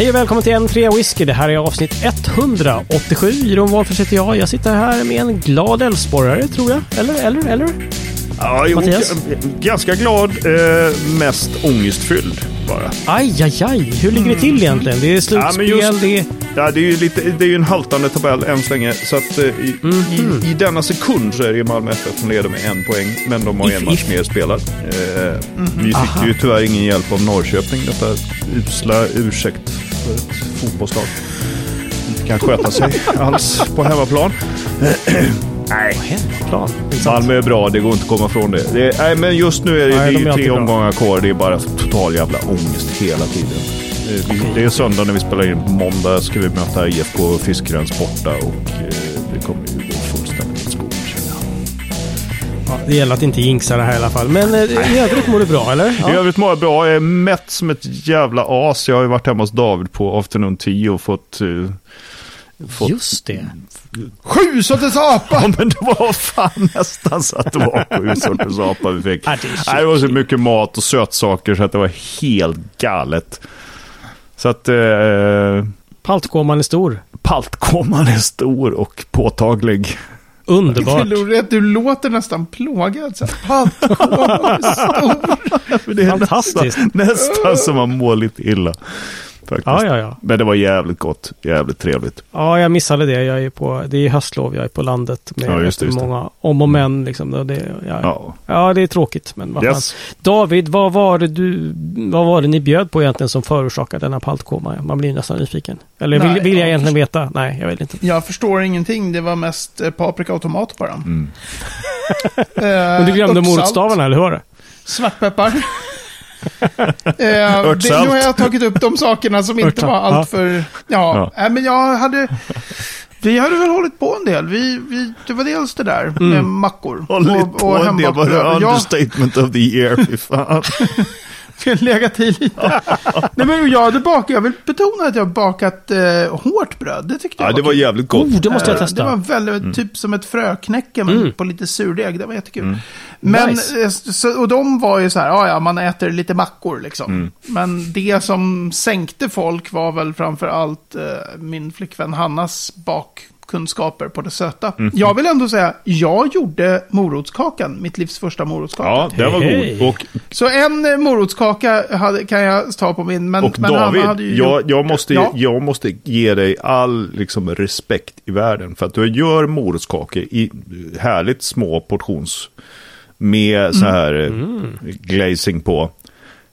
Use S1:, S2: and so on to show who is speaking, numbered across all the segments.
S1: Hej och välkommen till en trea whisky. Det här är avsnitt 187. Jeroen Wahlfors heter jag. Jag sitter här med en glad Älvsborgare, tror jag. Eller, eller, eller?
S2: Ja, jo,
S1: Mattias?
S2: ganska glad, eh, mest ångestfylld bara.
S1: Aj, aj, aj. Hur ligger det till egentligen? Det är slutspel,
S2: Ja, just-
S1: det är...
S2: Ja, det är ju lite, det är ju en haltande tabell än så länge. Så att eh, i, i, i denna sekund så är det Malmö FF som leder med en poäng. Men de har
S1: If,
S2: en match
S1: if.
S2: mer spelad. Eh, Vi fick ju tyvärr ingen hjälp av Norrköping. Detta usla ursäkt för ett fotbollslag. Inte kan sköta sig alls på hemmaplan. Nej.
S1: Hemmaplan.
S2: Malmö är bra, det går inte att komma ifrån det. det nej, men just nu är det,
S1: Nej,
S2: det är
S1: de är
S2: tre omgångar kvar. Det är bara total jävla ångest hela tiden. Det är söndag när vi spelar in. På måndag ska vi möta IFK Fiskgrens borta och eh, det kommer ju gå
S1: Ja, det gäller att inte jinxa det här i alla fall. Men eh, i övrigt mår du bra, eller?
S2: I
S1: Ja.
S2: övrigt mår jag bra. Jag är mätt som ett jävla as. Jag har ju varit hemma hos David på afternoon 10 och fått... eh, fått
S1: Just det.
S3: Sju sorters apa!
S2: Ja, men det var fan nästan så att det var sju sorters apa vi fick.
S1: Ja, det
S2: Nej, det var så mycket mat och sötsaker så att det var helt galet. Så att eh,
S1: Paltkoman är stor.
S2: paltkoman är stor och påtaglig.
S1: Underbart.
S3: Det är roligt, Du låter nästan plågad. Så här, Paltkoma är stor.
S2: Det är
S1: Fantastiskt.
S2: Nästan, nästan som man mår lite illa. Faktiskt.
S1: Ja, ja, ja.
S2: Men det var jävligt gott. Jävligt trevligt.
S1: Ja, jag missade det. Jag är på, det är höstlov. Jag är på landet med
S2: Ja, just det, just det.
S1: många om och men. Liksom. Det, ja, ja.
S2: Ja.
S1: det är tråkigt. Men vad.
S2: Yes.
S1: David, vad var, det du, vad var det ni bjöd på egentligen som förorsakade denna paltkoma? Man blir nästan nyfiken. Eller vill,
S3: Nej,
S1: vill jag
S3: ja,
S1: egentligen veta? Nej, jag vill inte.
S3: Jag förstår ingenting. Det var mest eh, paprika och tomat bara.
S2: Mm.
S1: Men du glömde morotsstavarna, eller hur var det?
S3: Svartpeppar. Eh, det, nu har jag tagit upp de sakerna som inte var
S1: ja.
S3: allt för... Ja,
S2: Ja.
S3: Nej, men jag hade... Vi hade väl hållit på en del. Vi, vi, det var dels det där
S1: Mm.
S3: med mackor.
S2: Hållit på en del. Var det understatement of the year? Fy fan.
S3: legat i lite. Nej, men jag hade bakat, jag vill betona att jag har bakat eh, hårt bröd. Det tyckte jag
S2: Ja, det var
S3: kul.
S2: jävligt gott.
S1: Oh, det måste jag
S3: Eh,
S1: testa.
S3: Det var väldigt, typ som ett fröknäcke men
S1: Mm.
S3: på lite surdeg. Det var jättekul. Men,
S1: Nice.
S3: eh, så, och de var ju så här, ja ja, man äter lite mackor liksom.
S2: Mm.
S3: Men det som sänkte folk var väl framför allt eh, min flickvän Hannas bakkunskaper på det söta.
S2: Mm.
S3: Jag vill ändå säga, jag gjorde morotskakan, mitt livs första morotskaka.
S2: Ja, den var god. Och
S3: Så en eh, morotskaka hade, kan jag ta på min, men,
S2: Och
S3: men
S2: David,
S3: hade ju
S2: jag,
S3: gjort-
S2: jag, måste,
S3: Ja.
S2: jag måste ge dig all liksom, respekt i världen. För att du gör morotskakor i härligt små portions med så här mm. glazing på.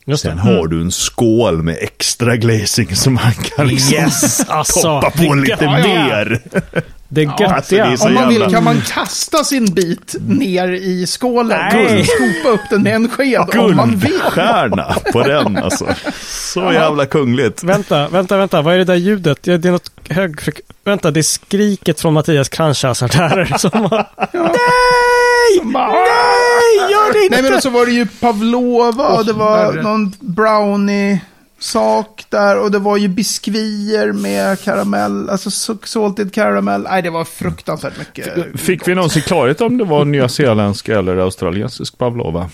S1: Just
S2: Sen
S1: det.
S2: har du en skål med extra glazing som man kan liksom
S1: Yes! Alltså,
S2: toppa på
S1: det
S2: lite
S1: göttiga.
S2: mer.
S1: Det
S2: alltså, det är
S3: Om man vill
S2: jävla-
S3: kan man kasta sin bit ner i skålen.
S1: Nej.
S3: Och skopa upp den med en sked om man vill.
S2: Guldstjärna på den alltså. Så jävla kungligt.
S1: Vänta, vänta, vänta. Vad är det där ljudet? Ja, Det är något högfrek... Vänta, det är skriket från Mattias Kranchasartärer som har... Nej!
S3: Bara,
S1: Nej, gör det inte!
S3: Nej men så var det ju Pavlova och det var någon brownie-sak där. Och det var ju biskvier med karamell, alltså salted caramel. Nej det var fruktansvärt mycket.
S2: Fick vi någonsin klarhet om det var nyzeeländsk eller australiensisk pavlova?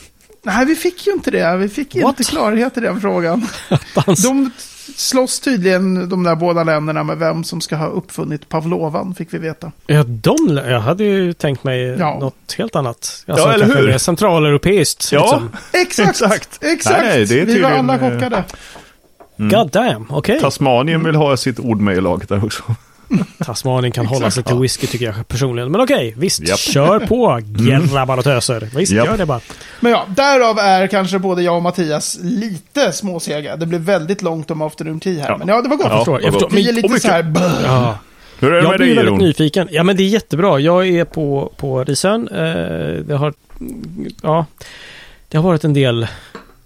S3: Nej vi fick ju inte det. Vi fick
S1: What?
S3: inte klarhet i den frågan. De slåss tydligen, de där båda länderna, med vem som ska ha uppfunnit Pavlovan, fick vi veta.
S1: Ja, de... Jag hade ju tänkt mig
S3: Ja.
S1: något helt annat. Alltså,
S2: Ja, eller hur?
S1: Centraleuropeiskt.
S2: Ja.
S1: Liksom.
S3: Exakt!
S2: Exakt.
S3: Exakt!
S2: Nej, det är
S3: vi var
S2: tydligen,
S3: alla
S2: eh,
S3: chockade.
S1: God damn, okej.
S2: Tasmanien vill ha sitt ord med i laget där också.
S1: Tasmanien kan hålla sig till whisky tycker jag personligen. Men okej, visst.
S2: Japp.
S1: Kör på grabbar och töser. Visst,
S2: Japp.
S1: gör det bara.
S3: Men ja, därav är kanske både jag och Mattias lite småsega. Det blev väldigt långt om afternoon tea här.
S2: Ja.
S3: Men ja, det var gott.
S2: Ja,
S1: förstår, jag förstår.
S3: Vi är
S1: Men-
S3: lite så här...
S1: Ja.
S2: Hur är det
S1: Jag
S2: med
S1: blir
S2: dig
S1: väldigt
S2: Jeroen?
S1: nyfiken. Ja, men det är jättebra. Jag är på, på Risön. Eh, det har... Ja. Det har varit en del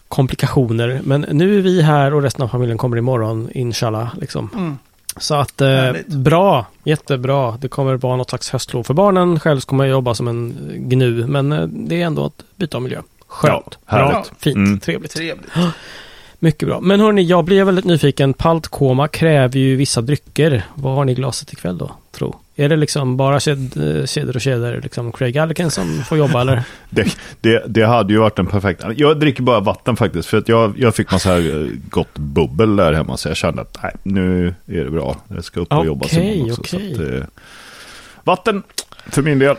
S1: komplikationer. Men nu är vi här och resten av familjen kommer imorgon, inshallah. Liksom.
S3: Mm.
S1: Så att eh,
S3: Härligt.
S1: bra, jättebra. Det kommer vara något slags höstlov för barnen. Själv kommer jag jobba som en gnu. Men eh, det är ändå ett byte av miljö. Skönt,
S2: Ja,
S1: bra, fint,
S2: Mm.
S1: trevligt.
S3: Trevligt.
S1: Mycket bra. Men hörni, jag blir väldigt nyfiken. Paltkoma kräver ju vissa drycker. Vad har ni i glaset ikväll då, tro? Är det liksom bara ked- kedjor och kedjor, liksom Craig Alliken som får jobba eller?
S2: Det, det, det hade ju varit en perfekt... Jag dricker bara vatten faktiskt. För att jag, jag fick massa eh, gott bubbel där hemma. Så jag kände att nej, nu är det bra. Jag ska upp och jobba
S1: Okej,
S2: imorgon också. Så att, eh, vatten för min del.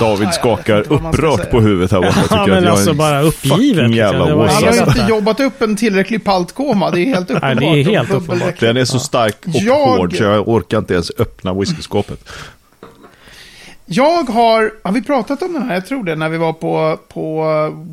S2: David
S3: jag
S2: skakar upprört på huvudet här borta.
S1: Ja,
S2: jag
S1: men
S2: jag
S1: alltså
S2: en
S1: bara uppgivet.
S2: jävla
S1: liksom.
S3: Han har inte jobbat upp en tillräcklig paltkoma, det är helt uppenbart.
S1: det är helt uppenbart.
S2: Den är så stark och
S3: Jag-
S2: hård så jag orkar inte ens öppna whiskyskåpet.
S3: Jag har, har vi pratat om den här? Jag tror det, när vi var på, på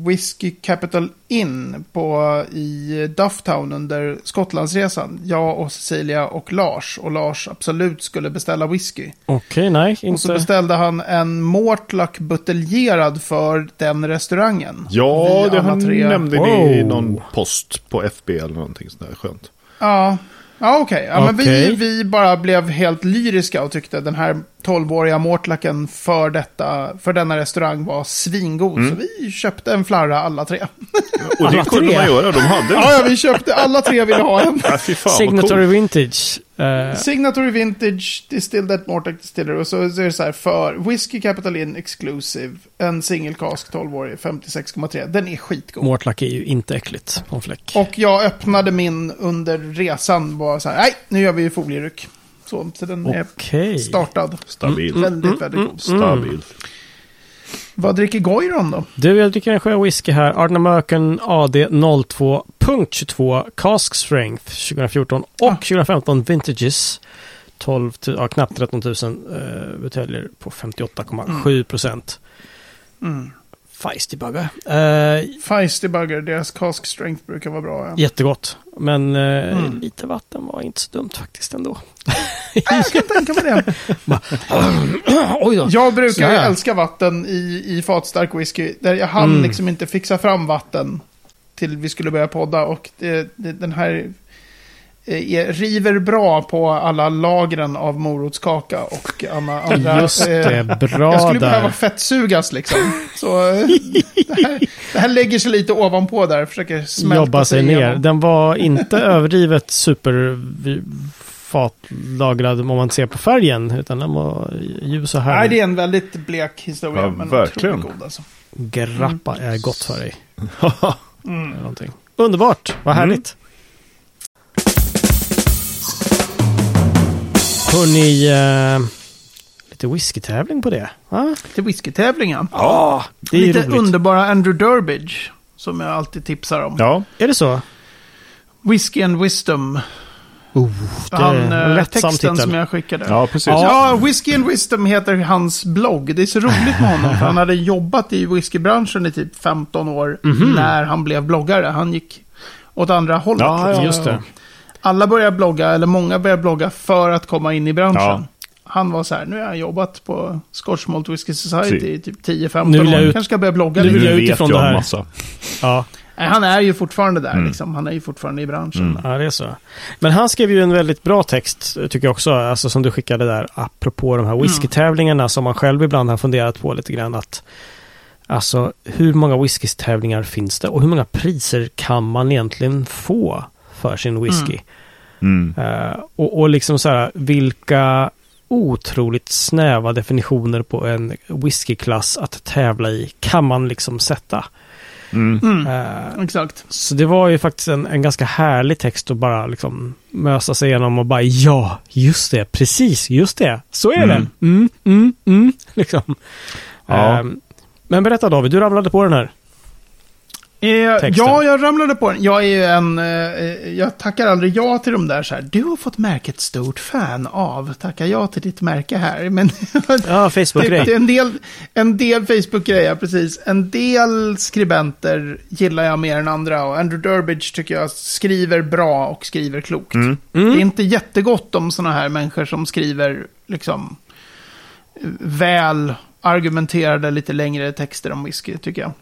S3: Whiskey Capital Inn på, i Dufftown under Skottlandsresan. Jag och Cecilia och Lars. Och Lars absolut skulle beställa whisky.
S1: Okej, nej,
S3: Och så
S1: inte.
S3: beställde han en Mortlack buteljerad för den restaurangen.
S2: Ja, det han
S3: tre.
S2: nämnde ni i
S1: Wow.
S2: någon post på FB eller någonting sånt där skönt.
S3: Ja, ja okej. Ja, men vi, vi bara blev helt lyriska och tyckte den här 12-åriga Mortlacken för, detta, för denna restaurang var svingod.
S2: Mm.
S3: Så vi köpte en flarra alla tre.
S2: Och det kunde man göra, de hade
S3: ja, ja, vi köpte alla tre ville ha en.
S2: Ja, fan
S1: Signatory. Vintage. Eh,
S3: Signatory Vintage Distilled at Mortlack Distillery. Och så så är det så här för Whiskey Capital Inn Exclusive. En single cask 12-årig 56,3. Den är skitgod.
S1: Mortlack är ju inte äckligt på en fläck.
S3: Och jag öppnade min under resan. Bara så här, nej, nu gör vi folieryck. Så, så den är
S1: Okej.
S3: startad.
S2: Stabil.
S3: Väldigt, väldigt god.
S2: Stabil.
S3: Vad dricker Goiron då?
S1: Du, jag dricker en sjö whisky här. Arden American AD 02.22 Cask Strength 2014 och
S3: Ah.
S1: 2015 Vintages. 12, tu- ja, knappt 13 000 uh, buteljer på 58,7 procent.
S3: Mm.
S1: Feisty bugger. Eh,
S3: Feisty Bugger, deras cask strength brukar vara bra. Ja.
S1: jättegott. Men eh,
S3: Mm.
S1: lite vatten var inte så dumt faktiskt ändå.
S3: Jag kan tänka mig det.
S1: Oj då.
S3: Jag brukar älska vatten i, i fatstark whisky. Där jag hann
S1: Mm.
S3: liksom inte fixa fram vatten till vi skulle börja podda. Och det, det, den här eh, är, river bra på alla lagren av morotskaka och alla andra.
S1: Just
S3: eh,
S1: det, bra
S3: Jag skulle behöva
S1: där.
S3: fettsugas liksom. Så eh, det här, det här lägger sig lite ovanpå där. Försöker smälta
S1: Jobba sig ner.
S3: igenom.
S1: Den var inte överdrivet super fatlagrad om man ser på färgen. Utan den var ljus och
S3: Nej,
S1: härlig.
S3: det är en väldigt blek historia.
S2: Ja,
S3: men
S2: verkligen.
S3: otroligt god alltså.
S1: Grappa är gott för dig.
S3: Mm.
S1: Eller någonting. Underbart, vad
S2: Mm.
S1: härligt. Hörni, eh, lite whiskytävling på det. va?
S3: Till whiskytävlingen.
S1: Ja, det är
S3: Lite
S1: roligt.
S3: underbara Andrew Durbidge. Som jag alltid tipsar om.
S2: Ja,
S1: Är det så?
S3: Whiskey and Wisdom.
S1: Oh, det är
S3: Han,
S1: en
S3: eh, texten
S1: titel.
S3: som jag skickade.
S2: ja precis.
S3: Ja, Whiskey and Wisdom heter hans blogg. Det är så roligt med honom. För han hade jobbat i whiskybranschen i typ 15 år.
S1: Mhm.
S3: När han blev bloggare. Han gick åt andra hållet.
S2: Ja, ja,
S1: Just det.
S3: Alla börjar blogga, eller många börjar blogga för att komma in i branschen.
S2: Ja.
S3: Han var så här, nu har jag jobbat på Scotch Malt Whisky Society i typ 10-15
S1: Nu vill jag
S3: år.
S1: ut-
S3: kanske ska börja blogga
S1: nu vill jag utifrån
S2: jag
S1: det här.
S2: massa.
S1: Ja,
S3: han är ju fortfarande där
S2: Mm.
S3: liksom. Han är ju fortfarande i branschen.
S2: Mm.
S1: ja, det är så. Men han skrev ju en väldigt bra text, tycker jag också, alltså som du skickade där, apropå de här whiskytävlingarna som man själv ibland har funderat på lite grann. att Alltså, hur många whiskytävlingar finns det och hur många priser kan man egentligen få för sin whisky?
S2: Mm.
S1: Eh, och, och liksom så här, vilka otroligt snäva definitioner på en whiskyklass att tävla i kan man liksom sätta.
S2: Mm.
S3: Mm.
S1: Eh,
S3: Exakt.
S1: så det var ju faktiskt en, en ganska härlig text att bara liksom mösa sig igenom och bara ja, just det, precis, just det, så är
S2: Mm.
S1: det. Mm, mm, mm, liksom.
S2: Ja.
S1: Eh, men berätta David, du ramlade på den här.
S3: Eh,
S1: Texten.
S3: ja, jag ramlade på den. Jag är ju en... Eh, jag tackar aldrig ja till de där så här. Du har fått märket stort fan av. Tackar ja till ditt märke här. Men
S1: Ja, Facebook-grej.
S3: är en del, en del Facebook-grejer, precis. En del skribenter gillar jag mer än andra. Och Andrew Durbidge tycker jag skriver bra och skriver klokt.
S2: Mm.
S3: Det är
S1: Mm.
S3: inte jättegott om sådana här människor som skriver liksom väl argumenterade lite längre texter om whisky, tycker jag.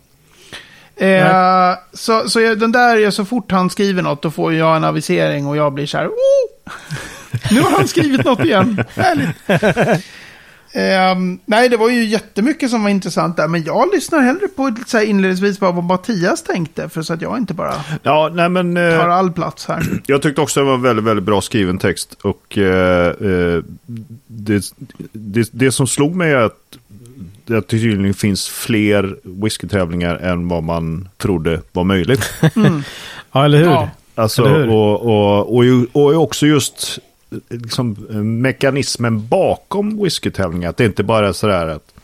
S3: Eh, så så jag, den där, är så fort han skriver något, då får jag en avisering och jag blir så här, oh! Nu har han skrivit något igen. Härligt. Ehm, nej, det var ju jättemycket som var intressant där. Men jag lyssnar hellre på så här inledningsvis bara vad Mattias tänkte. För så att jag inte bara
S2: Ja, nej men... eh,
S3: tar all plats här.
S2: Jag tyckte också det var väldigt, väldigt bra skriven text. Och eh, eh, det, det, det som slog mig är att det tydligen finns fler whiskytävlingar än vad man trodde var möjligt.
S1: Ja, eller hur?
S3: Ja.
S2: Alltså,
S1: Eller hur?
S2: och, och, och, ju- och också just liksom, mekanismen bakom whiskytävlingar. Att det inte bara är sådär att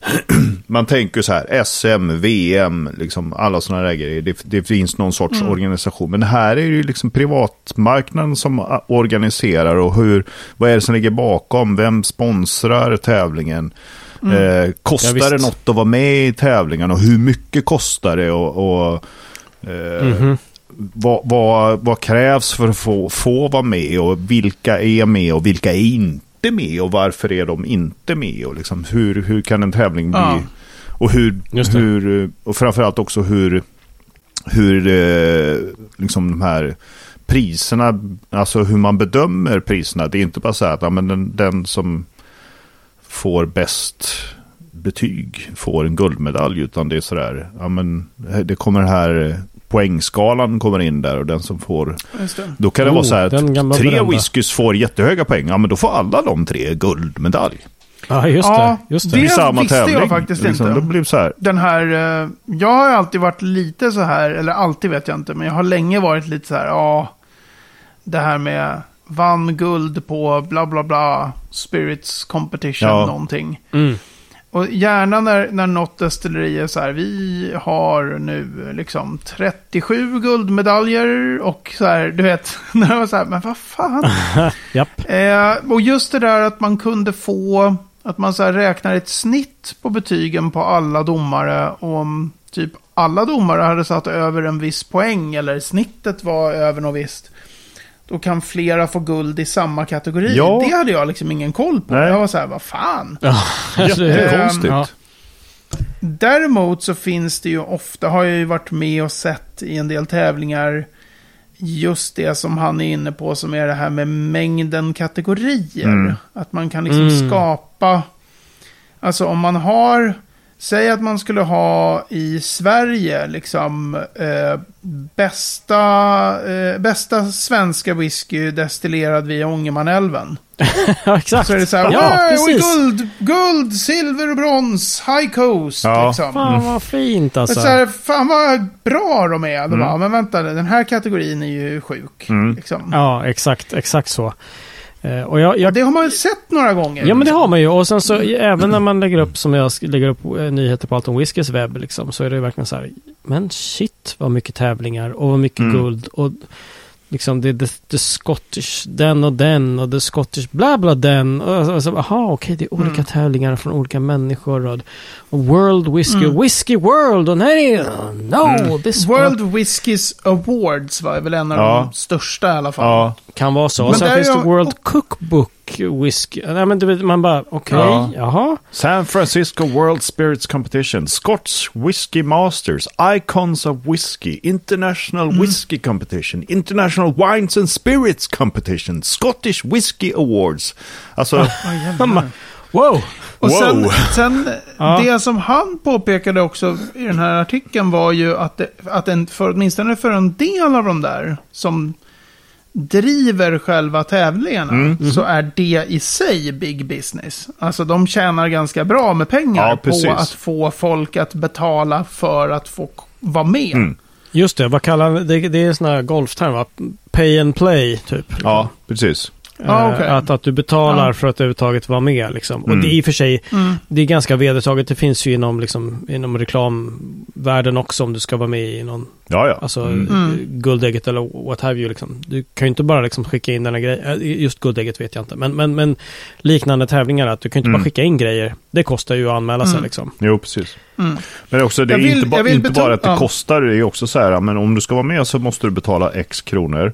S2: man tänker så här, SM, VM, liksom alla sådana där grejer. Det, det finns någon sorts organisation. Men här är det ju liksom privatmarknaden som organiserar och hur, vad är det som ligger bakom? Vem sponsrar tävlingen? Eh, kostar
S1: Ja,
S2: det något att vara med i tävlingen och hur mycket kostar det? Och, och eh,
S1: Mhm.
S2: vad, vad, vad krävs för att få, få vara med? Och vilka är med? Och vilka är inte med? Och varför är de inte med? Och liksom hur, hur kan en tävling bli?
S3: Ja.
S2: och hur, hur och framförallt också hur, hur eh, liksom de här priserna, alltså hur man bedömer priserna. Det är inte bara så här att ja, men den, den som får bäst betyg får en guldmedalj utan det är sådär, ja men det kommer här poängskalan kommer in där och den som får, då kan det
S1: Oh,
S2: vara så här att tre
S1: berömda.
S2: whiskys får jättehöga poäng, ja men då får alla de tre guldmedalj.
S1: Ja, just
S3: Ja,
S1: det. Just
S3: det-
S1: det.
S2: I samma
S3: visste jag
S2: tävling.
S3: faktiskt
S2: liksom,
S3: inte.
S2: Då det så här,
S3: Den här, eh, jag har ju alltid varit lite så här, eller alltid vet jag inte, men jag har länge varit lite så här, ja, det här med vann guld på bla bla bla, spirits competition
S2: Ja.
S3: någonting.
S1: Mm.
S3: Och gärna när, när något destilleri är så här, vi har nu liksom 37 guldmedaljer och så här, du vet, när det var så här, men vad fan.
S1: Japp.
S3: Eh, och just det där att man kunde få, att man så här räknar ett snitt på betygen på alla domare. Och om typ alla domare hade satt över en viss poäng eller snittet var över något visst. Då kan flera få guld i samma kategori.
S2: Ja.
S3: Det hade jag liksom ingen koll på.
S2: Nej.
S3: Jag var så här, vad fan.
S1: Ja,
S2: jättekonstigt.
S1: Ja.
S3: Däremot så finns det ju ofta, har jag ju varit med och sett i en del tävlingar, just det som han är inne på som är det här med mängden kategorier.
S2: Mm.
S3: Att man kan liksom
S1: Mm.
S3: skapa, alltså om man har, säg att man skulle ha i Sverige liksom eh, bästa, eh, bästa svenska whisky destillerad via Ångermanälven.
S1: ja, exakt.
S3: Så är det så här,
S1: ja,
S3: "Wow,
S1: precis.
S3: guld, guld, silver och brons, high coast.
S2: Ja.
S3: Liksom.
S1: Fan vad fint
S3: Men
S1: alltså.
S3: Så här, fan vad bra de är. De
S2: Mm.
S3: bara, men vänta, den här kategorin är ju sjuk.
S2: Mm.
S3: Liksom.
S1: Ja, exakt, exakt så. Eh, och jag, jag,
S3: Det har man väl sett några gånger.
S1: ja, men det har man ju. Och sen så även när man lägger upp, som jag lägger upp eh, nyheter på Alton Whiskys webb, liksom, så är det ju verkligen så här, men shit vad mycket tävlingar och vad mycket
S2: Mm.
S1: guld. Och liksom det, det, det Scottish den och den och det Scottish bla bla den. Och så, och så, aha, okej, det är olika
S3: Mm.
S1: tävlingar från olika människor. Och, och World Whisky,
S3: Mm.
S1: Whisky World och nej, no,
S2: Mm.
S1: this
S3: World Whiskys Awards var väl en av
S2: Ja.
S3: de största i alla fall.
S2: ja,
S1: Kan vara så. Och sen finns
S3: är
S1: det World Cookbook Whisky. Nej men du vet, man bara okej,
S2: Ja.
S1: jaha.
S2: San Francisco World Spirits Competition, Scotch Whisky Masters, Icons of Whisky, International
S3: Mm.
S2: Whisky Competition, International Wines and Spirits Competition, Scottish Whisky Awards. Alltså,
S3: Ja, jävlar.
S1: Wow!
S3: Och sen,
S2: Wow.
S3: sen
S1: Ja.
S3: det som han påpekade också i den här artikeln var ju att, det, att en, för, åtminstone för en del av de där som driver själva tävlingarna
S2: Mm.
S3: så är det i sig big business. Alltså de tjänar ganska bra med pengar
S2: Ja,
S3: på att få folk att betala för att få vara med.
S2: Mm.
S1: Just det, vad kallar det? Det är en sån här golfterm va? Pay and play typ.
S2: ja, precis.
S3: Ja,
S1: Eh,
S3: okej.
S1: Att, att du betalar
S3: Ja.
S1: för att överhuvudtaget vara med liksom.
S2: Mm.
S1: Och det är i och för sig,
S3: Mm.
S1: det är ganska vedertaget. Det finns ju inom, liksom, inom reklamvärlden också om du ska vara med i någon,
S2: Ja, ja.
S1: alltså
S2: Mm.
S3: Mm.
S1: guldägget eller what have you liksom. Du kan ju inte bara liksom skicka in denna grej, eh, just guldägget vet jag inte, men, men, men liknande tävlingar att du kan ju inte
S2: Mm.
S1: bara skicka in grejer. Det kostar ju att anmäla sig
S3: Mm.
S1: liksom.
S2: Jo, precis.
S3: Mm.
S2: Men också, det är
S3: vill-
S2: inte, ba, inte bara att det
S3: ja.
S2: kostar, det är också så här, men om du ska vara med så måste du betala x kronor.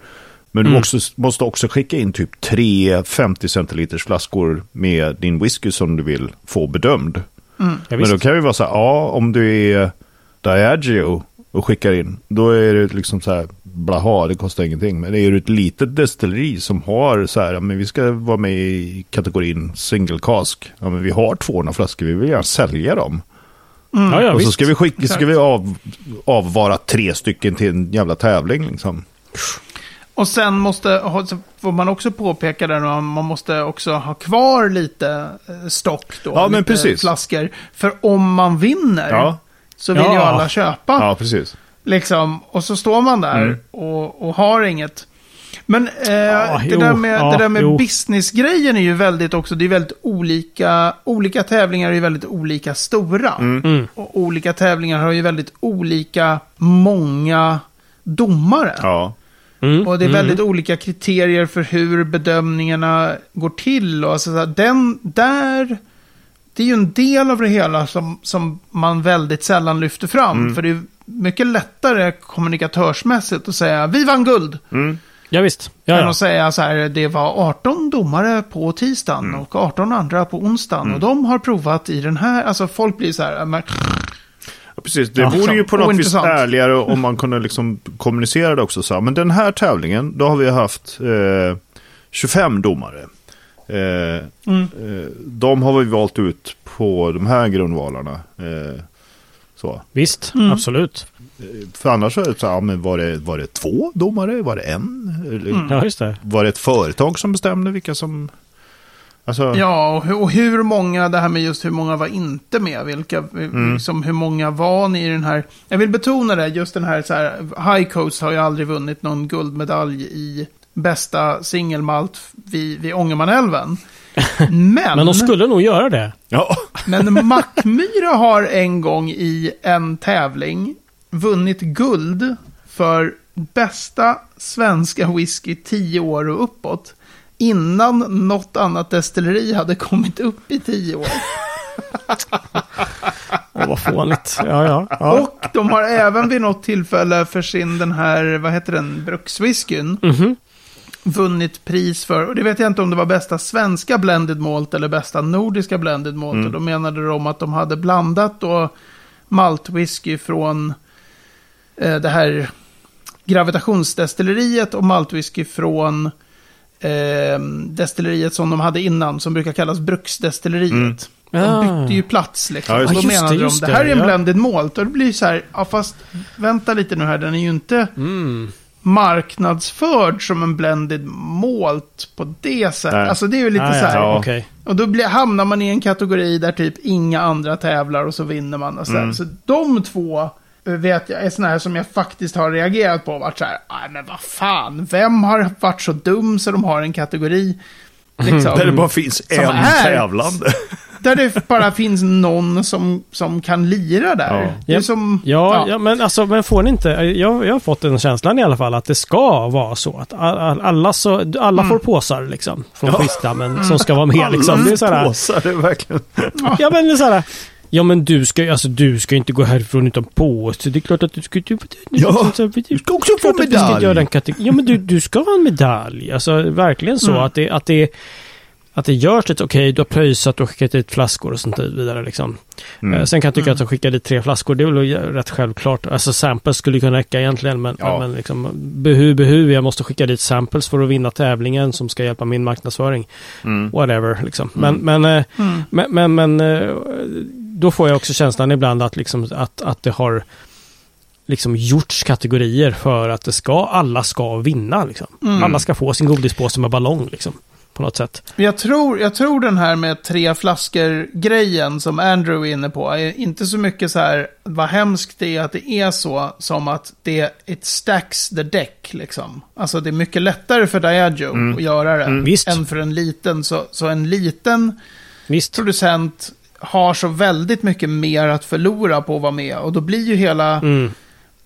S2: Men du
S1: Mm.
S2: också, måste också skicka in typ tre 50 centiliters flaskor med din whisky som du vill få bedömd.
S3: Mm.
S1: Ja,
S2: Men
S1: visst.
S2: då kan vi vara så här, ja, om du är Diageo och skickar in, då är det liksom så här, blaha, det kostar ingenting. Men det är ju ett litet destilleri som har så här, men vi ska vara med i kategorin single cask. Ja, men vi har 200 flaskor, vi vill gärna sälja dem.
S1: Ja, ja,
S2: och så
S1: visst.
S2: ska vi skicka, ska vi av, avvara tre stycken till en jävla tävling liksom.
S3: Och sen måste, får man också påpeka då, man måste också ha kvar lite eh, stock då.
S2: Ja, men precis.
S3: flaskor. För om man vinner
S2: Ja,
S3: så vill
S1: Ja.
S3: ju alla köpa.
S2: ja precis.
S3: Liksom, och så står man där
S2: Mm.
S3: och, och har inget. Men eh, det,
S1: jo,
S3: där med,
S1: ja,
S3: det där med
S1: jo.
S3: businessgrejen är ju väldigt också, det är väldigt olika, olika tävlingar är ju väldigt olika stora.
S1: Mm.
S3: Och olika tävlingar har ju väldigt olika många domare.
S2: Ja.
S1: Mm.
S3: Och det är
S1: mm.
S3: väldigt olika kriterier för hur bedömningarna går till. Och alltså, den där, det är ju en del av det hela som, som man väldigt sällan lyfter fram.
S2: Mm.
S3: För det är mycket lättare kommunikatörsmässigt att säga vi vann guld.
S2: Mm.
S1: Ja, visst. Ja,
S3: Än att säga så här, det var 18 domare på tisdagen
S2: Mm.
S3: och 18 andra på onsdagen. Och de har provat i den här, alltså folk blir så här,
S2: Ja, precis. Det
S1: Ja,
S2: vore ju på något vis
S3: ointressant.
S2: ärligare om man kunde liksom kommunicera det också. Så här. Men den här tävlingen, då har vi haft eh, 25 domare. Eh,
S3: mm.
S2: eh, de har vi valt ut på de här grundvalarna. Eh, så.
S1: Visst,
S3: Mm.
S1: absolut.
S2: För annars så är det så här, ja, men var det, var det två domare? Var det en? Eller,
S3: Mm.
S1: Ja, just det.
S2: Var det ett företag som bestämde vilka som... Alltså,
S3: Ja, och hur, och hur många, det här med just hur många var inte med, vilka, liksom, hur många var ni i den här, jag vill betona det, just den här, så här High Coast har ju aldrig vunnit någon guldmedalj i bästa singelmalt vid, vid Ångermanälven. Men,
S1: Men de skulle nog göra det.
S2: ja.
S3: men Mackmyra har en gång i en tävling vunnit guld för bästa svenska whisky 10 år och uppåt. Innan något annat destilleri hade kommit upp i 10 år.
S1: Åh, vad fånigt. Ja, ja. ja.
S3: Och de har även vid något tillfälle för sin den här, vad heter den, brukswhiskyn,
S1: Mhm.
S3: vunnit pris för, och det vet jag inte om det var bästa svenska blended malt eller bästa nordiska blended malt.
S2: Mm.
S3: Och då menade de att de hade blandat då maltwhisky från eh, det här gravitationsdestilleriet och maltwhisky från eh, destilleriet som de hade innan, som brukar kallas bruksdestilleriet.
S2: Mm.
S3: De
S1: Ah.
S3: bytte ju plats liksom.
S2: Ja, just
S3: och då
S1: det. Just
S3: menade
S1: det,
S3: de,
S1: just
S3: det här är en
S1: ja.
S3: blended malt. Och det blir så här, ja fast vänta lite nu här, den är ju inte
S1: Mm.
S3: marknadsförd som en blended malt på det sättet.
S2: Nej.
S3: Alltså det är ju lite
S1: Ah,
S3: så här.
S2: ja,
S1: okej.
S3: Och då blir, hamnar man i en kategori där typ inga andra tävlar och så vinner man. Och så.
S2: Mm.
S3: så de två vet jag är sådana här som jag faktiskt har reagerat på. och Varit så här, nej men vad fan, vem har varit så dum så de har en kategori? Liksom,
S2: Där det bara finns en
S3: är-
S2: tävlande.
S3: där det bara finns någon som, som kan lira där.
S2: Ja.
S3: Det är
S1: Ja.
S3: som,
S1: Ja, ja. men alltså, men får ni inte... Jag, jag har fått den känslan i alla fall att det ska vara så att all- all- alla, så, alla får påsar liksom. Från
S2: Ja.
S1: skitstammen som ska vara med liksom. Det är så här,
S2: påsar, det är verkligen...
S1: ja men det är så här, Ja men du ska, alltså, du ska inte gå härifrån utan påse. Det är klart att du ska... Du,
S2: Ja,
S1: du
S2: ska också få medalj.
S1: göra den kategor- Ja men du, du ska ha en medalj. Alltså verkligen så
S3: Mm.
S1: att det, att det att det görs lite, okej, du har pröjsat och skickat dit flaskor och sånt där vidare liksom.
S2: Mm.
S1: Eh, Sen kan jag tycka
S3: Mm.
S1: att de skickar dit tre flaskor, det är väl rätt självklart. Alltså samples skulle kunna räcka egentligen, men,
S2: Ja.
S1: men liksom, behu, behu, jag måste skicka dit samples för att vinna tävlingen som ska hjälpa min marknadsföring.
S2: Mm.
S1: Whatever, liksom.
S2: Mm.
S1: Men, men, eh,
S3: mm.
S1: men, men, men eh, då får jag också känslan ibland att, liksom, att, att det har liksom gjorts kategorier för att det ska, alla ska vinna. Liksom.
S3: Mm.
S1: Alla ska få sin godispåse med ballong. Liksom, på något sätt.
S3: Jag tror, jag tror den här med tre flaskor-grejen som Andrew är inne på är inte så mycket så här vad hemskt det är att det är så som att det it stacks the deck liksom. Alltså det är mycket lättare för Diageo
S2: Mm.
S3: att göra det
S2: Mm.
S1: Visst.
S3: än för en liten. Så, så en liten
S1: Visst.
S3: producent har så väldigt mycket mer att förlora på att vara med. Och då blir ju hela...
S1: Mm.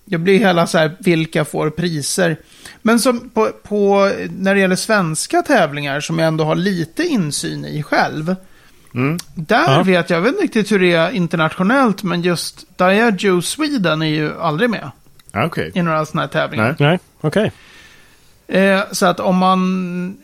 S3: Det blir hela så här, vilka får priser? Men som på, på, när det gäller svenska tävlingar, som jag ändå har lite insyn i själv.
S2: Mm.
S3: Där
S1: Ja.
S3: vet jag, jag vet inte riktigt hur det är internationellt, men just Diageo Sweden är ju aldrig med
S2: Ja, Okej.
S3: i några sådana här tävlingar.
S2: Nej.
S1: Okej.
S3: Eh, så att om man,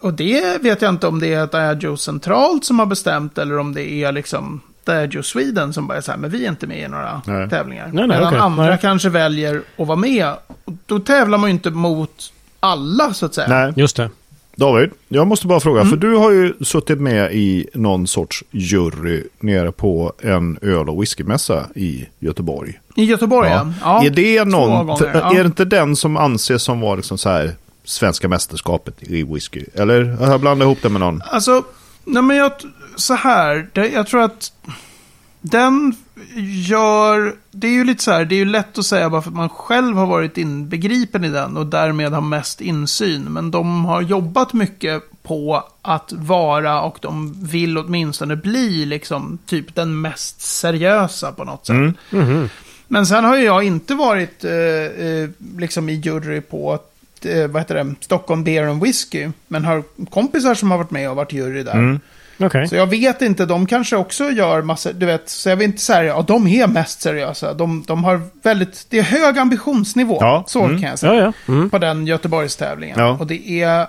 S3: och det vet jag inte om det är Diageo centralt som har bestämt, eller om det är liksom Diageo Sweden som bara är så här, men vi är inte med i några
S2: Nej.
S3: tävlingar.
S1: Nej, nej,
S3: Medan
S1: okej.
S3: andra
S1: Nej.
S3: kanske väljer att vara med. Då tävlar man ju inte mot alla så att säga.
S2: Nej,
S1: Just det.
S2: David, jag måste bara fråga,
S3: Mm.
S2: för du har ju suttit med i någon sorts jury nere på en öl och whiskymässa i Göteborg.
S3: I Göteborg ja. ja.
S2: är det någon,
S3: gånger,
S2: för,
S3: ja.
S2: är det inte den som anses som var liksom så här svenska mästerskapet i whisky? Eller har jag blandat ihop det med någon?
S3: Alltså, nej men jag, så här, det, jag tror att den gör, det är ju lite så här, det är ju lätt att säga bara för att man själv har varit inbegripen i den och därmed har mest insyn. Men de har jobbat mycket på att vara och de vill åtminstone bli liksom typ den mest seriösa på något sätt.
S2: Mm.
S1: Mhm.
S3: Men sen har ju jag inte varit eh, eh, liksom i jury på eh, vad heter det, Stockholm Beer and Whiskey. Men har kompisar som har varit med och varit jury där.
S2: Mm.
S1: Okej.
S3: Så jag vet inte, de kanske också gör massor, du vet, så jag vill inte säga, ja de är mest seriösa. De, de har väldigt, det är hög ambitionsnivå,
S2: Ja,
S3: så
S2: mm.
S3: kan jag säga.
S1: Ja, ja. Mm.
S3: På den Göteborgstävlingen.
S2: Ja.
S3: Och det är,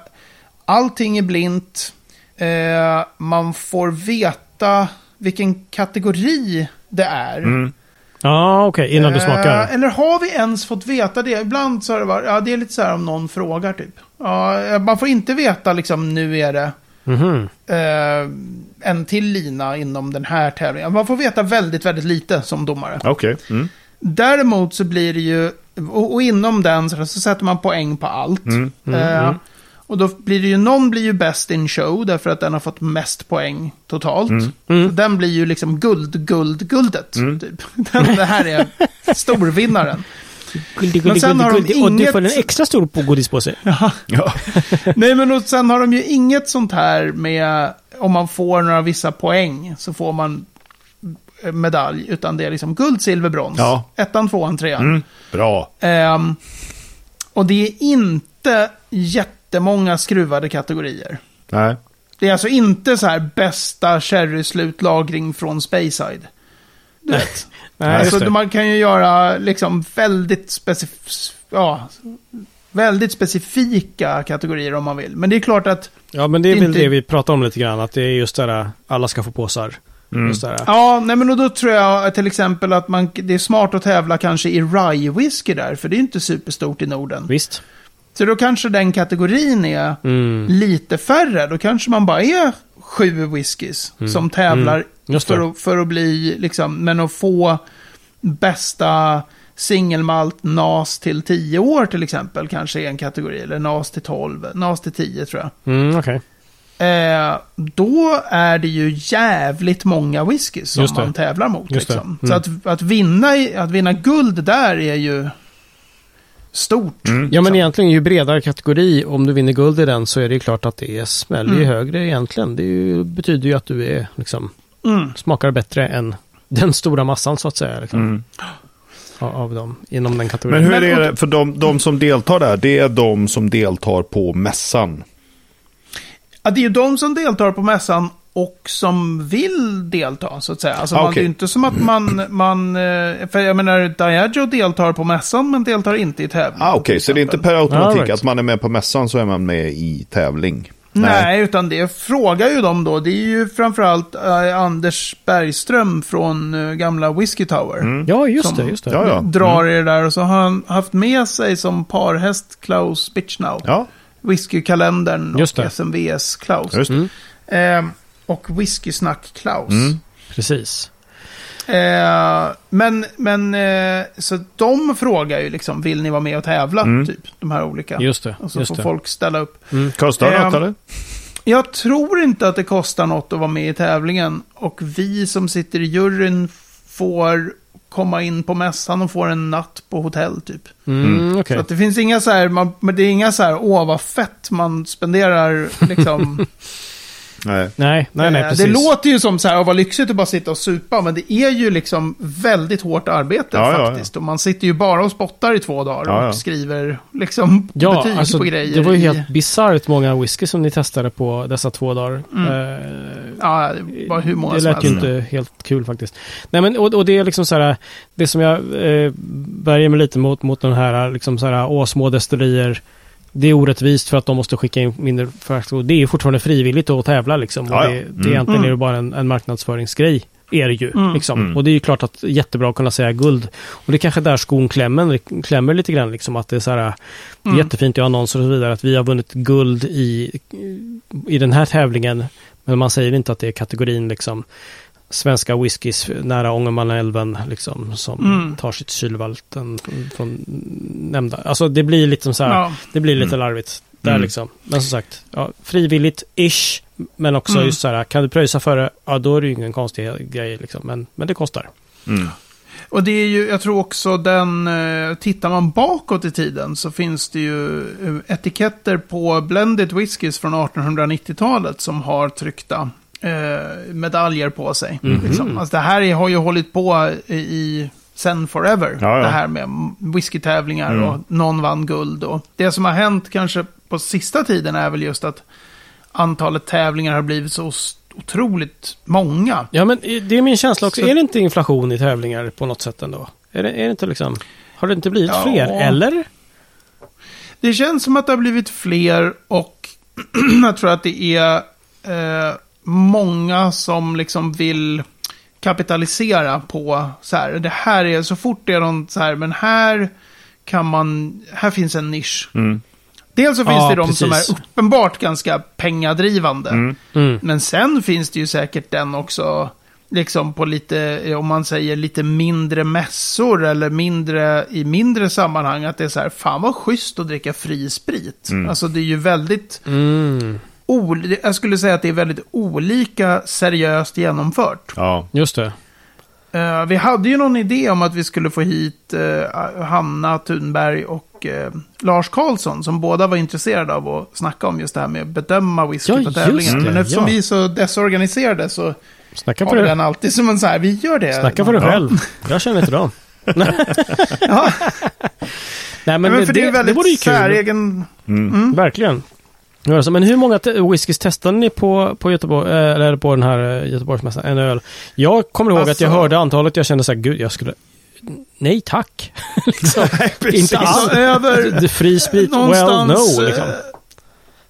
S3: allting är blint. Eh, man får veta vilken kategori det är.
S2: Mm.
S1: Ja, okej. Innan du smakar.
S3: Eh, eller har vi ens fått veta det? Ibland så har det varit, ja det är lite så här om någon frågar typ. Ja, man får inte veta liksom, nu är det
S1: Mhm.
S3: eh, en till lina inom den här tävlingen. Man får veta väldigt, väldigt lite som domare.
S2: Okej. Mm.
S3: Däremot så blir det ju, och, och inom den så, så sätter man poäng på allt.
S2: Mm.
S3: Eh, och då blir det ju, någon blir ju bäst in show därför att den har fått mest poäng totalt.
S1: Mm.
S3: Så den blir ju liksom guld, guld, guldet.
S2: Mm.
S3: Typ. Den, det här är storvinnaren.
S1: Guldig,
S3: Men
S1: guldig,
S3: sen har de
S1: guldig, guldig. Och du
S3: inget-
S1: får en extra stor på godispåse.
S2: Ja.
S3: Nej men och sen har de ju inget sånt här med om man får några vissa poäng så får man eh, medalj. Utan det är liksom guld, silver, brons.
S2: Ja.
S3: Ettan, tvåan, trean.
S2: Mm. Bra.
S3: Ehm, och det är inte jättemånga skruvade kategorier.
S2: Nej.
S3: Det är alltså inte så här bästa sherry-slutlagring från Speyside. Du vet.
S1: Nej,
S3: alltså, man kan ju göra liksom väldigt specif- ja, väldigt specifika kategorier om man vill. Men det är klart att
S1: Ja, men det är väl
S3: inte-
S1: det vi pratar om lite grann. Att det är just det där, alla ska få påsar.
S2: Mm.
S1: Just det där.
S3: Ja, nej men och då tror jag till exempel att man, det är smart att tävla kanske i rye whisky där, för det är inte superstort i Norden.
S1: Visst.
S3: Så då kanske den kategorin är
S1: Mm.
S3: lite färre. Då kanske man bara är sju whiskys som tävlar
S1: Mm. Just det.
S3: för, att, för att bli, liksom, men att få bästa singelmalt NAS till 10 år till exempel kanske är en kategori. Eller NAS till 12, NAS till 10 tror jag.
S1: Mm, okej.
S3: Eh, då är det ju jävligt många whiskys som man tävlar mot. Liksom.
S1: Mm.
S3: Så att, att, vinna, att vinna guld där är ju stort.
S2: Mm.
S1: Ja, men egentligen ju bredare kategori, om du vinner guld i den så är det ju klart att det smäller ju
S3: Mm.
S1: högre egentligen. Det är ju, betyder ju att du är liksom,
S3: Mm.
S1: smakar bättre än den stora massan så att säga. Liksom,
S2: Mm.
S1: av, dem, inom den
S2: Men
S1: kategorin.
S2: hur
S3: Men-
S2: är det, för de, de som deltar där, det är de som deltar på mässan.
S3: Ja, det är ju de som deltar på mässan och som vill delta, så att säga. Alltså,
S2: Ah,
S3: man. Det är ju inte som att man, man... eh, För jag menar, Diageo deltar på mässan, men deltar inte i tävling.
S2: Ah, Okej,
S3: till
S2: så det är inte per automatik
S1: All right.
S2: att man är med på mässan så är man med i tävling.
S3: Nej. utan det frågar ju de då. Det är ju framförallt eh, Anders Bergström från eh, gamla Whiskey Tower.
S2: Mm.
S1: Ja, just
S3: Som-
S1: det. Just det.
S2: Ja, ja.
S3: Drar i det där och så har han haft med sig som parhäst Klaus Bitchnow.
S2: Ja,
S3: Whiskykalendern och. SMVS Klaus.
S2: just det.
S1: Mm,
S3: Eh, och Whiskysnack Klaus.
S2: Mm.
S1: precis.
S3: Eh, men, men eh, så de frågar ju liksom, vill ni vara med och tävla?
S2: Mm.
S3: Typ, de här olika.
S1: Just det.
S3: och så
S1: Just
S3: får
S1: det.
S3: folk ställa upp.
S2: Kostar det
S3: Ehm,
S2: något eller?
S3: Jag tror inte att det kostar något att vara med i tävlingen. Och vi som sitter i juryn får komma in på mässan och får en natt på hotell typ.
S1: Mm, okej.
S3: Så att det finns inga så här, man, men det är inga så här, åh vad fett man spenderar liksom.
S2: Nej.
S1: Nej, nej, nej,
S3: Eh,
S1: precis.
S3: Det låter ju som så här, vad lyxigt att bara sitta och supa, men det är ju liksom väldigt hårt arbete
S2: Ja, ja, ja.
S3: faktiskt. Och man sitter ju bara och spottar i två dagar
S2: Ja,
S3: och
S2: ja.
S3: skriver liksom
S1: Ja,
S3: betyg
S1: alltså,
S3: på grejer.
S1: det var ju
S3: i-
S1: helt bisarrt många whisky som ni testade på dessa två dagar.
S3: Mm.
S1: Eh,
S3: Ja, det var hur många
S1: det
S3: som
S1: lät ju inte helt kul faktiskt. Nej, men och, och det är liksom så här, det som jag eh, bärger mig lite mot, mot den här, liksom så här, åh, små destillerier. Det är orättvist för att de måste skicka in mindre för Det är fortfarande frivilligt att tävla liksom. Och det, det
S2: Mm.
S1: egentligen
S3: Mm.
S1: är bara en, en marknadsföringsgrej är det ju.
S3: Mm.
S1: Liksom.
S2: Mm.
S1: Och det är ju klart att jättebra att kunna säga guld. Och det är kanske där skon klämmer, klämmer lite grann. Liksom, att det är så här, det är
S3: Mm.
S1: jättefint i annonser och så vidare att vi har vunnit guld i, i den här tävlingen. Men man säger inte att det är kategorin liksom svenska whiskys nära Ångermanälven liksom, som
S3: Mm.
S1: tar sitt kylvalten från nämnda. Alltså det blir lite så här,
S3: Ja.
S1: det blir lite
S2: Mm.
S1: larvigt. Där
S2: Mm.
S1: liksom. Men som sagt, ja, frivilligt-ish. Men också
S3: Mm.
S1: just så här, kan du pröjsa för det, ja då är det ju ingen konstig grej liksom. Men, men det kostar.
S2: Mm.
S3: Och det är ju, jag tror också den, eh, tittar man bakåt i tiden så finns det ju eh, etiketter på blended whiskys från 1890-talet som har tryckta eh, medaljer på sig.
S1: Mhm.
S3: Liksom. Alltså det här är- har ju hållit på i, i sen forever.
S2: Ja, ja.
S3: Det här med whiskytävlingar
S2: Mm.
S3: och någon vann guld. Och det som har hänt kanske på sista tiden är väl just att antalet tävlingar har blivit så otroligt många.
S1: Ja men det är min känsla också.
S3: Så-
S1: Är det inte inflation i tävlingar på något sätt ändå? Är det, är det inte liksom... Har det inte blivit
S3: Ja.
S1: fler? Eller?
S3: Det känns som att det har blivit fler och jag tror att det är eh, många som liksom vill kapitalisera på så här. Det här är så fort det är någon så här, men här kan man, här finns en nisch.
S2: Mm.
S3: Dels så finns
S1: Ja,
S3: det de som
S1: precis.
S3: är uppenbart ganska pengadrivande.
S2: Mm.
S1: Mm.
S3: Men sen finns det ju säkert den också, liksom på lite, om man säger lite mindre mässor eller mindre, i mindre sammanhang, att det är så här, fan vad schysst att dricka fri sprit.
S2: Mm.
S3: Alltså det är ju väldigt,
S1: Mm.
S3: Ol- jag skulle säga att det är väldigt olika seriöst genomfört.
S2: Ja.
S1: Just det.
S3: Eh, vi hade ju någon idé om att vi skulle få hit eh, Hanna Thunberg och eh, Lars Karlsson som båda var intresserade av att snacka om just det här med att bedöma whisky
S1: Ja,
S3: på
S1: det,
S3: Men eftersom
S1: ja.
S3: vi är så desorganiserade så
S1: Snacka
S3: har
S1: för
S3: vi
S1: det.
S3: den alltid som en så här, vi gör det.
S1: Snacka för dig själv. Jag känner inte dem.
S3: Ja,
S1: Nej men,
S3: men,
S1: det,
S3: för det, är
S1: det,
S3: väldigt
S1: vore ju kul.
S3: säregen...
S2: Mm.
S3: Mm.
S1: Verkligen. Alltså, Men hur många te- whiskys testade ni på, på Göteborg, eh, eller på den här eh, Göteborgsmässan? En öl. Jag kommer ihåg att jag
S3: Alltså-
S1: hörde antalet, jag kände så här, gud, jag skulle... Nej tack. liksom. Inte alls.
S3: Alltså, över
S1: Det- Fri sprit, well no.
S3: eh,
S1: Liksom.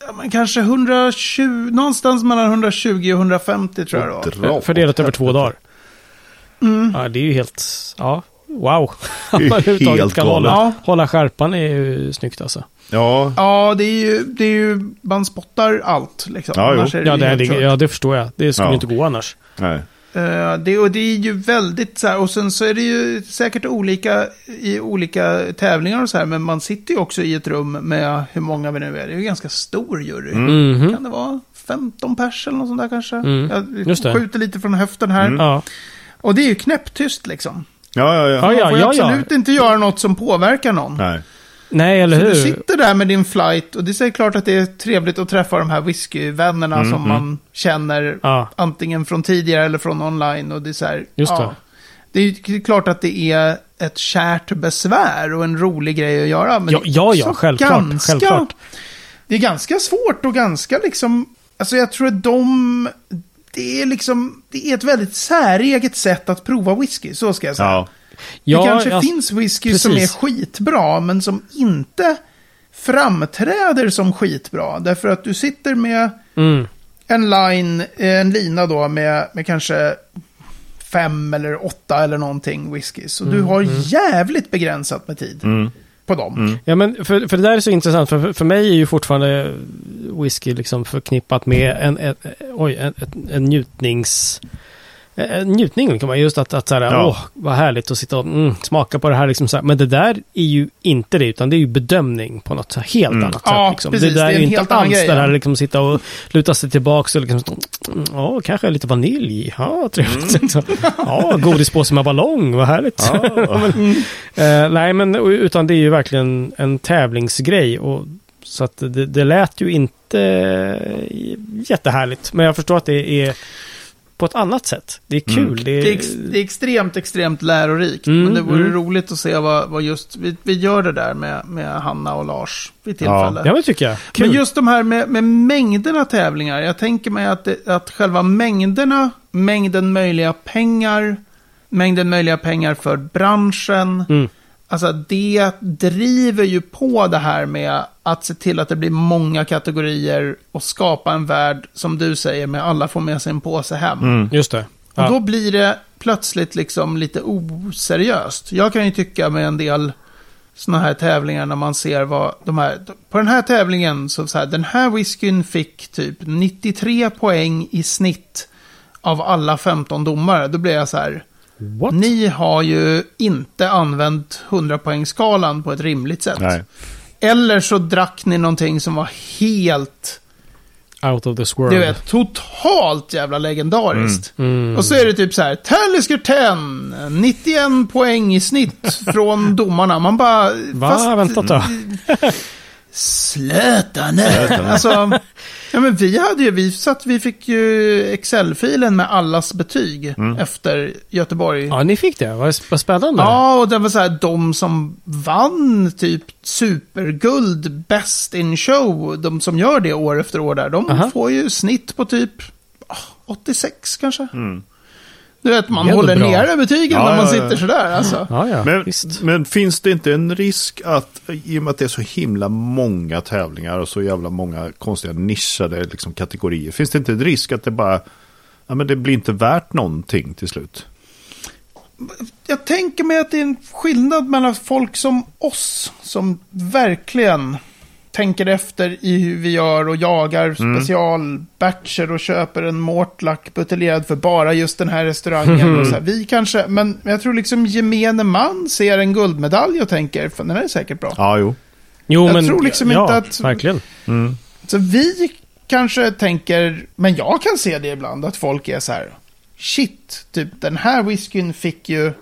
S3: Ja, men kanske 120, någonstans mellan 120 och 150 tror jag det var.
S1: Fördelat över två dagar.
S3: Mm.
S1: Ja, det är ju helt... Ja, wow. Att man överhuvudtaget
S2: helt
S1: kan hålla, hålla skärpan är ju snyggt alltså.
S2: Ja.
S3: Ja, det är ju, det är ju, man spottar allt liksom.
S2: Ja, jo.
S3: Är
S1: Ja det,
S3: helt
S1: det,
S3: kört.
S1: ja, det förstår jag. Det skulle
S2: Ja.
S1: inte gå annars.
S2: Nej.
S3: Eh, det, och det är ju väldigt så här, och sen så är det ju säkert olika i olika tävlingar och så här, men man sitter ju också i ett rum med hur många vi nu är. Det är ju en ganska stor jury.
S2: Mm.
S1: Mhm.
S3: Kan det vara 15 pers eller något sånt där kanske?
S1: Mm,
S3: Jag
S1: just det.
S3: skjuter lite från höften här.
S2: Mm.
S1: Ja.
S3: Och det är ju knäpptyst liksom.
S2: Ja, ja, ja.
S1: Ja,
S3: Man
S1: ja,
S3: får ju
S1: ja, ja.
S3: absolut inte göra något som påverkar någon.
S2: Nej.
S1: Nej, eller
S3: Så
S1: hur?
S3: du sitter där med din flight och det är klart att det är trevligt att träffa de här whiskyvännerna
S2: Mm,
S3: som
S2: mm.
S3: man känner
S1: Ja,
S3: antingen från tidigare eller från online. Och det är så här,
S1: Just
S3: ja.
S1: det.
S3: Det är klart att det är ett kärt besvär och en rolig grej att göra. Men
S1: Ja,
S3: det är
S1: ja, ja, självklart,
S3: Ganska,
S1: självklart.
S3: Det är ganska svårt och ganska liksom... Alltså jag tror att de... Det är liksom... Det är ett väldigt säreget sätt att prova whisky, så ska jag säga.
S2: Ja.
S1: Ja
S3: det kanske
S1: alltså,
S3: finns whisky som är
S1: precis.
S3: skitbra, men som inte framträder som skitbra. Därför att du sitter med
S1: Mm.
S3: en line, eh, en lina då med, med kanske fem eller åtta eller någonting whiskys. Och du
S1: Mm,
S3: har
S1: mm.
S3: jävligt begränsat med tid
S2: Mm.
S3: på dem.
S2: Mm.
S1: Ja, men för, för det där är så intressant. För, för mig är ju fortfarande whisky liksom förknippat med en, en, oj, en, en, en njutnings... En njutning, kan man just att, att så här,
S2: Ja.
S1: åh, vad härligt att sitta och mm, smaka på det här. Liksom så här. Men det där är ju inte det, utan det är ju bedömning på något så här helt
S2: Mm.
S1: annat
S3: Ja,
S1: sätt. Liksom.
S3: precis,
S1: det där
S3: det är
S1: är inte alls
S3: grej,
S1: det här liksom sitta och luta sig tillbaka och liksom, mm, ja, kanske lite vanilj. Ja, trevligt. Liksom. Ja, godispåse med ballong, vad härligt.
S2: Ja.
S1: Eh, nej, men utan det är ju verkligen en tävlingsgrej. Och, så att det, det lät ju inte eh, jättehärligt. Men jag förstår att det är på ett annat sätt. Det är kul.
S2: Mm.
S1: Det är,
S3: Det, är ex, det är extremt, extremt lärorikt.
S1: Mm,
S3: men det vore
S1: mm.
S3: roligt att se vad, vad just... Vi, vi gör det där med, med Hanna och Lars vid tillfälle.
S1: ja, men tycker jag. Kul.
S3: Men just de här med, med mängderna tävlingar. Jag tänker mig att, det, att själva mängderna, mängden möjliga pengar, mängden möjliga pengar för branschen. Alltså det driver ju på det här med att se till att det blir många kategorier och skapa en värld, som du säger, med alla får med sig en påse hem.
S2: Mm.
S1: Just det.
S3: Och
S1: Ja.
S3: då blir det plötsligt liksom lite oseriöst. Jag kan ju tycka med en del sådana här tävlingar när man ser vad de här... På den här tävlingen så, så här, den här whiskyn fick typ 93 poäng i snitt av alla 15 domare. Då blir jag så här,
S1: What?
S3: ni har ju inte använt 100-poängsskalan på ett rimligt sätt.
S2: Nej.
S3: Eller så drack ni någonting som var helt,
S1: Out of this world.
S3: du vet, totalt jävla legendariskt.
S1: Mm.
S3: Och så är det typ så här, Talisker 10, 91 poäng i snitt från domarna. Man bara...
S1: Va? Vänta då.
S3: Sluta nu! alltså, ja men vi hade ju, vi satt, vi fick ju Excel-filen med allas betyg
S2: Mm.
S3: efter Göteborg.
S1: Ja, ni fick det. Vad, spännande.
S3: Ja, och det var så här, de som vann typ superguld, best in show, de som gör det år efter år där, de
S1: Aha.
S3: får ju snitt på typ ah, 86 kanske.
S2: Mm.
S3: Du vet, man håller
S1: bra.
S3: nere betygen
S2: Ja,
S3: när man sitter sådär alltså.
S1: Ja, ja.
S2: Men, men finns det inte en risk att, i och med att det är så himla många tävlingar och så jävla många konstiga nischade liksom, kategorier, finns det inte en risk att det bara, ja men det blir inte värt någonting till slut?
S3: Jag tänker mig att det är en skillnad mellan folk som oss, som verkligen tänker efter i hur vi gör och jagar specialbatcher och köper en Mortlack buteljerad för bara just den här restaurangen. Och så här. Vi kanske, men jag tror liksom gemene man ser en guldmedalj och tänker, fan den här är säkert bra.
S2: Ja, jo.
S1: Jo,
S3: jag
S1: men,
S3: tror liksom
S1: ja,
S3: inte att-
S1: Verkligen.
S3: Så vi kanske tänker, men jag kan se det ibland, att folk är så här, shit, typ den här whiskyn fick ju,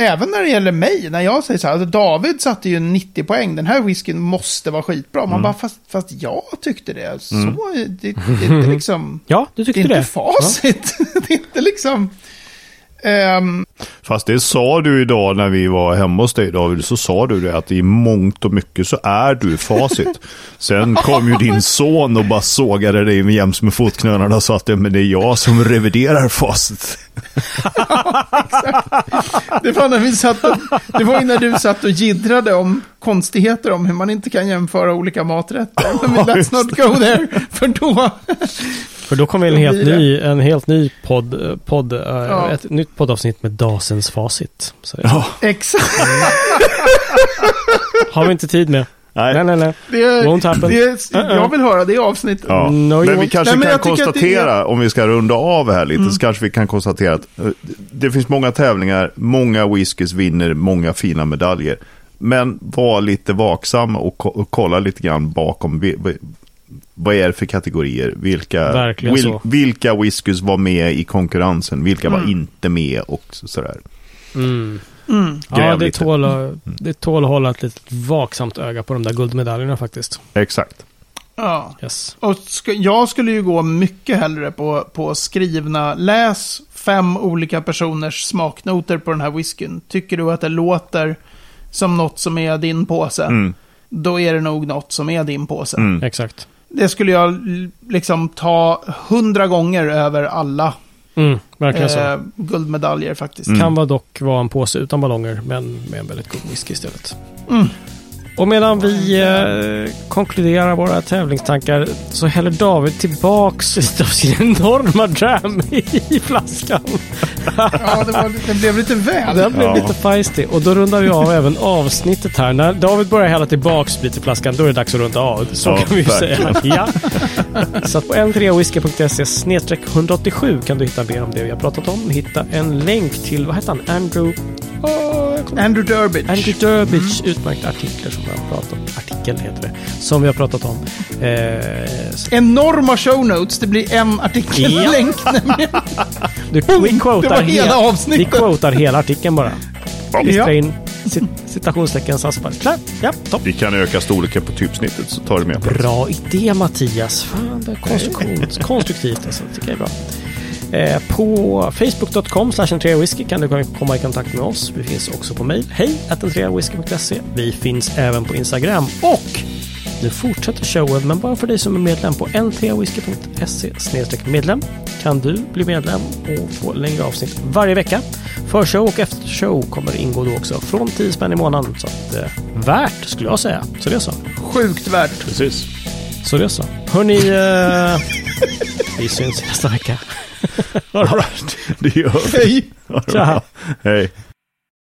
S3: även när det gäller mig, när jag säger så här, alltså David satte ju 90 poäng, den här whiskyn måste vara skitbra. Man bara, fast, fast jag tyckte det, så, det, det är inte liksom,
S1: Ja, du
S3: det
S1: tyckte
S3: är inte
S1: det.
S3: facit. det är inte liksom, ehm,
S2: Fast det sa du idag när vi var hemma hos dig David, så sa du det att i mångt och mycket så är du facit. Sen kom ju din son och bara sågade dig med jäms med fotknölarna och sa att det, men det är jag som reviderar facit.
S3: det var när vi satt och, det var när du satt och giddrade om konstigheter om hur man inte kan jämföra olika maträtter. Men let's not go there, för då...
S1: För då kommer en helt ny, en helt ny podd, podd eh,
S3: Ja.
S1: ett nytt poddavsnitt med Dasens facit.
S2: Ja,
S3: Exakt.
S1: har vi inte tid med. Nej,
S2: nej.
S1: nej, nej.
S3: Det,
S1: Won't happen.
S3: det,
S1: Uh-uh.
S3: jag vill höra det avsnittet.
S2: Ja.
S1: No, you
S2: men vi kanske
S3: Nej,
S2: kan konstatera, om vi ska runda av här lite, så kanske vi kan konstatera att eh, det finns många tävlingar, många whiskys vinner många fina medaljer. Men var lite vaksam och, ko- och kolla lite grann bakom. Vad är det för kategorier? Vilka,
S1: så.
S2: vilka whiskys var med i konkurrensen? Vilka var inte med? Och så- sådär.
S1: Mm.
S3: Mm.
S1: Ja, det tål, att- det tål att hålla ett litet vaksamt öga på de där guldmedaljerna faktiskt.
S2: Exakt.
S3: Ja.
S1: Yes.
S3: Och ska, jag skulle ju gå mycket hellre på, på skrivna, läs fem olika personers smaknoter på den här whiskyn. Tycker du att det låter som något som är din påse,
S2: Mm.
S3: då är det nog något som är din påse.
S2: Mm.
S1: Exakt.
S3: Det skulle jag liksom ta hundra gånger över alla
S1: Mm, verkligen så.
S3: eh, guldmedaljer faktiskt.
S2: Mm.
S1: Kan vara dock vara en påse utan ballonger, men med en väldigt god whisky istället.
S3: Mm.
S1: Och medan vi eh, konkluderar våra tävlingstankar så häller David tillbaks lite av sin enorma dram i flaskan.
S3: Ja, det, var, det blev lite väl.
S1: Den blev
S2: Ja.
S1: lite feisty. Och då rundar vi av även avsnittet här. När David börjar hälla tillbaks lite i flaskan, då är det dags att runda av. Så
S2: Ja,
S1: kan vi ju säga. Ja. Så att på n3whisky.se snedstreck 187 kan du hitta mer om det vi har pratat om. Hitta en länk till, vad heter han, Andrew... Jag kommer
S3: Andrew Durbidge.
S1: Andrew Durbidge utmärkta artiklar som vi har pratat om. Artikel heter det. Som vi har pratat om. Eh,
S3: Enorma show notes. Det blir en artikellänk nämligen.
S1: du, vi
S3: Det
S1: quotar
S3: var hela
S1: hela, vi
S3: avsnittet.
S1: quotar hela artikeln bara.
S3: Ja.
S1: Klistra in cit- citationstecken saspar. Klar. Ja, topp.
S2: Vi kan öka storleken på typsnittet så tar du med.
S1: Bra idé Mattias. Fan, det är konstruktions, konstruktivt alltså. Det tycker jag är bra. Eh, på facebook.com whisky kan du komma i kontakt med oss. Vi finns också på mejl. Hej whisky.se. Vi finns även på Instagram och nu fortsätter showen, men bara för dig som är medlem på n3whisky.se medlem kan du bli medlem och få längre avsnitt varje vecka. Förshow och eftershow kommer ingå då också från 10 spänn i månaden. Så att, eh, värt skulle jag säga. Så det är så.
S3: Sjukt värt.
S2: Precis.
S1: Så det är så. Hörni, eh, Vi syns nästa vecka. Ha det bra.
S2: Det gör vi.
S3: Hej!
S2: Ha det
S1: Tja.
S2: bra. Hej.